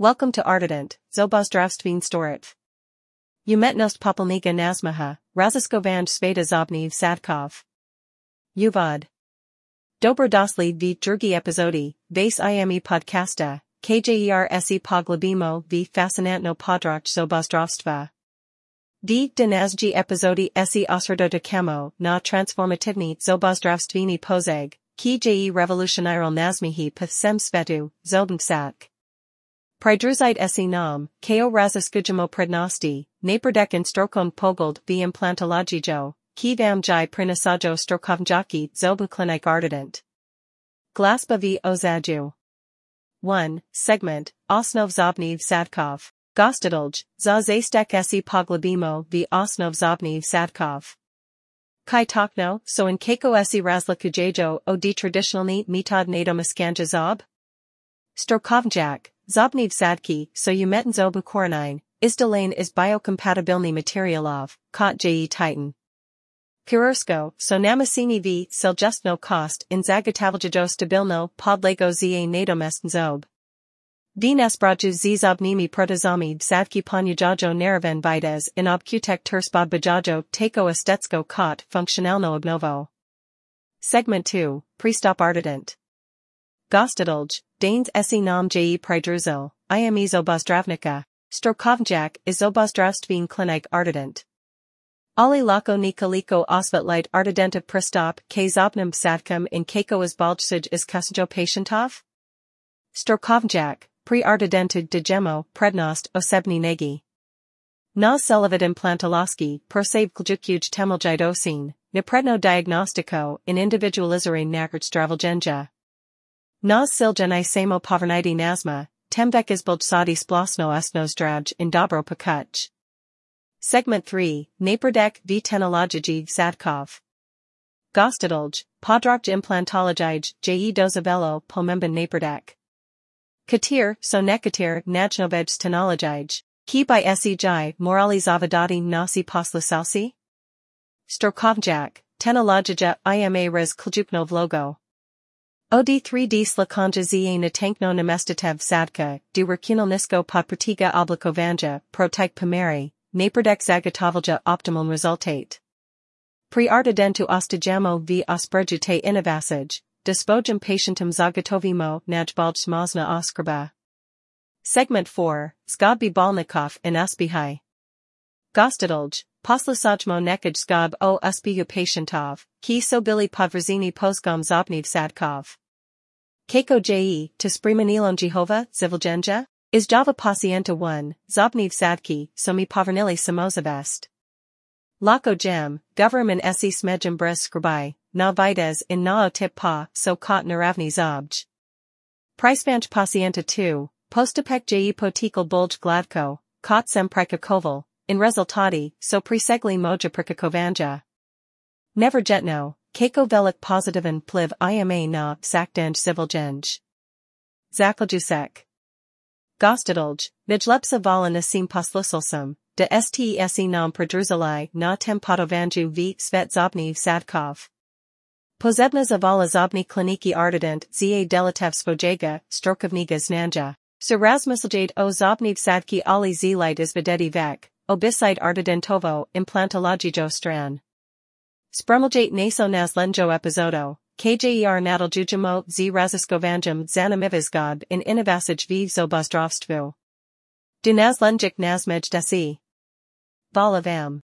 Welcome to Artident, Zobozdravstveen Storit. Umetnost popolniga nazmaha, Raziskovanj sveta zobniv sadkov. Uvod. Dobro dosli v drugi epizodi, vase ime podcasta, kjer se poglobimo v fascinantno podroch zobozdravstva. D. Dinazji epizodi se osredotokamo na transformativni zobozdravstveni pozeg, ki je revolutionaral nazmihi pth sem svetu, zobnsak. Pridruzite se nam, ko raziskujemo prednosti, napredek in strokon pogold v implantologijo, ki vam jai prinasajo strokovnjaki zobuklinik Artident. V ozaju. 1. Segment, Osnov zobniv sadkov. Gostadolj, za zastek se poglobimo v osnov zobniv sadkov. Kai takno, so in kako se razlikujejo od traditionalni metod nadomiskanja zob? Strokovnjak, zobniv sadki, so umetan zobu koronine, izdalane is biocompatibilny materialov, kot je titan. Kirursko, so namasini v seljustno kost in zagotavljajo stabilno podlego za nadomest zob. Vines braju zizobnimi protozomi sadki ponyajajo naraven vides in obkutek turspod bajajo tako estetsko kot funkcionalno obnovo. Segment 2, Prestop Artident. Gostadolj, Danes se nam je pridruzel, ime zobozdravnika, strokovnjak is zobozdravstveen klinik Artident. Ali lako nikoliko osvetlite Artidentov prestop k zobnim sadkom in kako izbaljsij is kusajo patientov? Strokovnjak, pre ardidentig degemo, prednost osebni negi. Na selavid implantoloski, prosave kljukuj temeljidosin, nepredno diagnostiko in individualizare nakert stravalgenja. Nas silgenai samo poverniti nazma, temvek izbuljsadi splasno esnozdraj in dobro pakuch. Segment 3, Napredek v tenologiji sadkov. Gostadolj, podrok implantologij je dozavelo pomemben napredek. Katir, so nekatir, najnovej tenologij, ki by sej morali zavadati nasi poslusalsi? Strokovnjak, tenologija ima res kljupno vlogo. OD3D slakanja za natankno namestatev sadka, du nisko podprtiga oblikovanja, protyk pomeri, napredek zagotavlja optimal rezultate. Pri artidentu ostajamo v osperjite innovasij, dispojem patientum zagotovimo najbalj smazna oskrba. Segment 4, Zgob balnikov in uspihai. Gostadolj, poslusajmo nekaj o uspihu patientov, ki so bili podvrzini posgom zobniv sadkov. Kako je, to spremenilon Jehova, zivilgenja? Is Java pacienta 1, zobniv sadki, so mi povernili samozavest. Lako jam, government se smejem brez skrbi, na vides in na tip pa, so kot naravni zobj. Pricevanch pacienta 2, postupek je potikal bulj gladko, kot sem prekakoval, in rezultati, so presegli moja prekakovanja. Never jetno, kako velik pozitiven pliv ima na sakdanj civilgenj. Zaključek. Gostadolj, najlepša vala nasim poslusalsam, de stese nam pridružili na tempodovanju v svet zobni sadkov. Pozebna zavala zobni kliniki Artident za delitev svojega strokovniga znanja. Sir razmisljade o zobni sadki ali zlite izvedeti vek, obisite Artidentovo implantologijo stran. Spremljate naso naslenjo epizodo, kjer nadaljujem z raziskovanjem zanimivizgod in inovasij v zobozdravstvu. Du naslenjik nasmej desi. Vala vam.